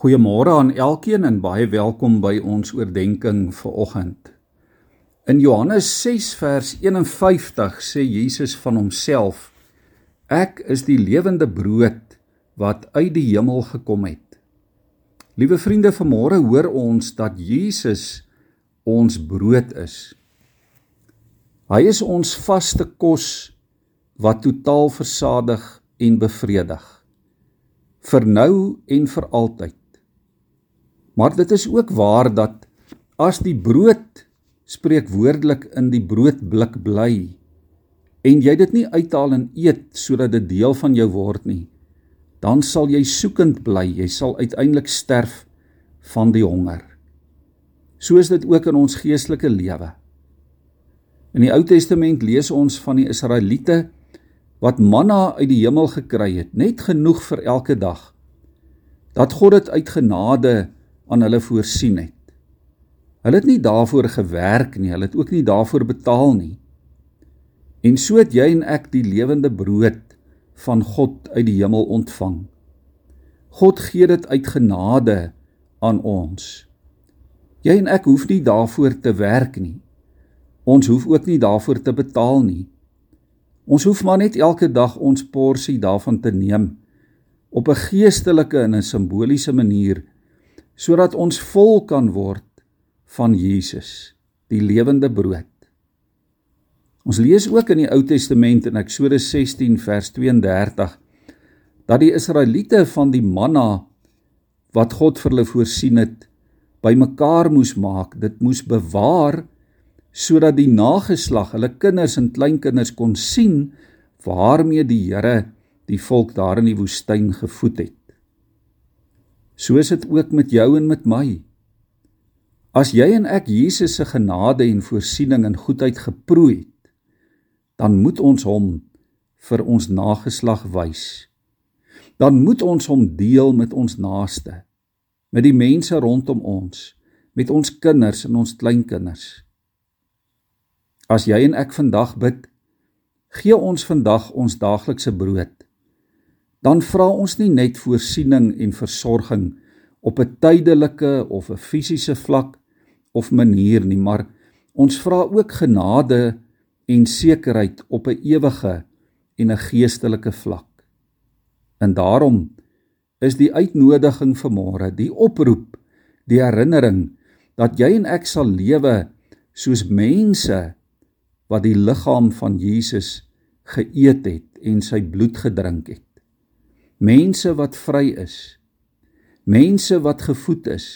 Goeiemôre aan elkeen en baie welkom by ons oordeenking vir oggend. In Johannes 6 vers 51 sê Jesus van homself: Ek is die lewende brood wat uit die hemel gekom het. Liewe vriende, vanmôre hoor ons dat Jesus ons brood is. Hy is ons vaste kos wat totaal versadig en bevredig vir nou en vir altyd. Maar dit is ook waar dat as die brood spreekwoordelik in die broodblik bly en jy dit nie uithaal en eet sodat dit deel van jou word nie, dan sal jy soekend bly, jy sal uiteindelik sterf van die honger. So is dit ook in ons geestelike lewe. In die Ou Testament lees ons van die Israeliete wat manna uit die hemel gekry het, net genoeg vir elke dag. Dat God dit uit genade aan hulle voorsien het. Hulle het nie daarvoor gewerk nie, hulle het ook nie daarvoor betaal nie. En so het jy en ek die lewende brood van God uit die hemel ontvang. God gee dit uit genade aan ons. Jy en ek hoef nie daarvoor te werk nie. Ons hoef ook nie daarvoor te betaal nie. Ons hoef maar net elke dag ons porsie daarvan te neem op 'n geestelike en 'n simboliese manier sodat ons vol kan word van Jesus, die lewende brood. Ons lees ook in die Ou Testament in Eksodus 16 vers 32 dat die Israeliete van die manna wat God vir hulle voorsien het, bymekaar moes maak, dit moes bewaar sodat die nageslag, hulle kinders en kleinkinders kon sien waarmee die Here die volk daar in die woestyn gevoed het. So is dit ook met jou en met my. As jy en ek Jesus se genade en voorsiening en goedheid geproe het, dan moet ons hom vir ons nageslag wys. Dan moet ons hom deel met ons naaste, met die mense rondom ons, met ons kinders en ons kleinkinders. As jy en ek vandag bid, gee ons vandag ons daaglikse brood dan vra ons nie net voorsiening en versorging op 'n tydelike of 'n fisiese vlak of manier nie, maar ons vra ook genade en sekerheid op 'n ewige en 'n geestelike vlak. En daarom is die uitnodiging vir môre, die oproep, die herinnering dat jy en ek sal lewe soos mense wat die liggaam van Jesus geëet het en sy bloed gedrink het mense wat vry is. Mense wat gevoed is.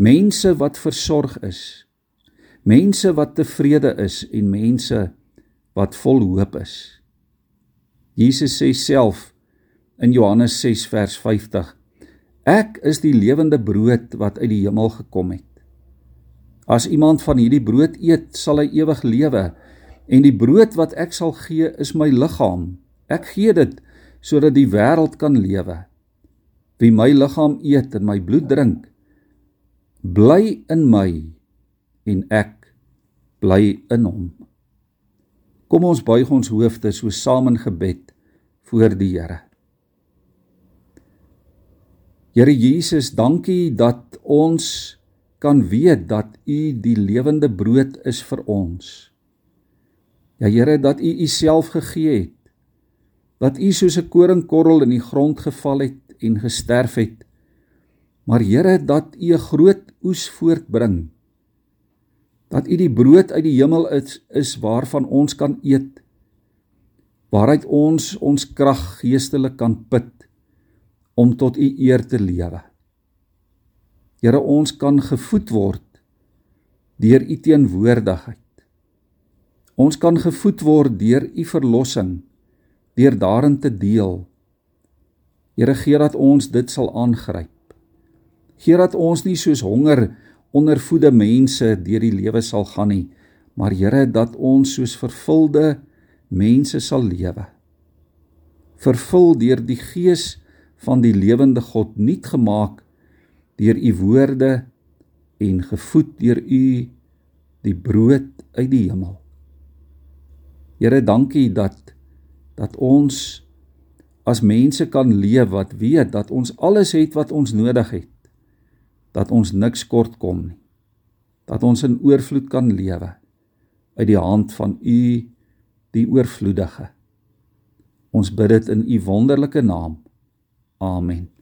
Mense wat versorg is. Mense wat tevrede is en mense wat vol hoop is. Jesus sê self in Johannes 6 vers 50 ek is die lewende brood wat uit die hemel gekom het. As iemand van hierdie brood eet sal hy ewig lewe en die brood wat ek sal gee is my liggaam. Ek gee dit sodat die wêreld kan lewe. Wie my liggaam eet en my bloed drink, bly in my en ek bly in hom. Kom ons buig ons hoofde so saam in gebed voor die Here. Here Jesus, dankie dat ons kan weet dat U die lewende brood is vir ons. Ja Here, dat U U self gegee het dat u soos 'n koringkorrel in die grond geval het en gesterf het. Maar Here, dat u 'n groot oes voortbring. Dat u die brood uit die hemel is, is waarvan ons kan eet. Waaruit ons ons krag geestelik kan put om tot u eer te lewe. Here, ons kan gevoed word deur u teenwoordigheid. Ons kan gevoed word deur u verlossing deur daarin te deel. Here gee dat ons dit sal aangryp. Gee dat ons nie soos honger ondervoede mense deur die lewe sal gaan nie, maar Here dat ons soos vervulde mense sal lewe. Vervul deur die gees van die lewende God nuut gemaak deur u woorde en gevoed deur u die brood uit die hemel. Here dankie dat dat ons as mense kan leef wat weet dat ons alles het wat ons nodig het. Dat ons niks kort kom nie. Dat ons in oorvloed kan lewe uit die hand van U die oorvloedige. Ons bid dit in U wonderlike naam. Amen.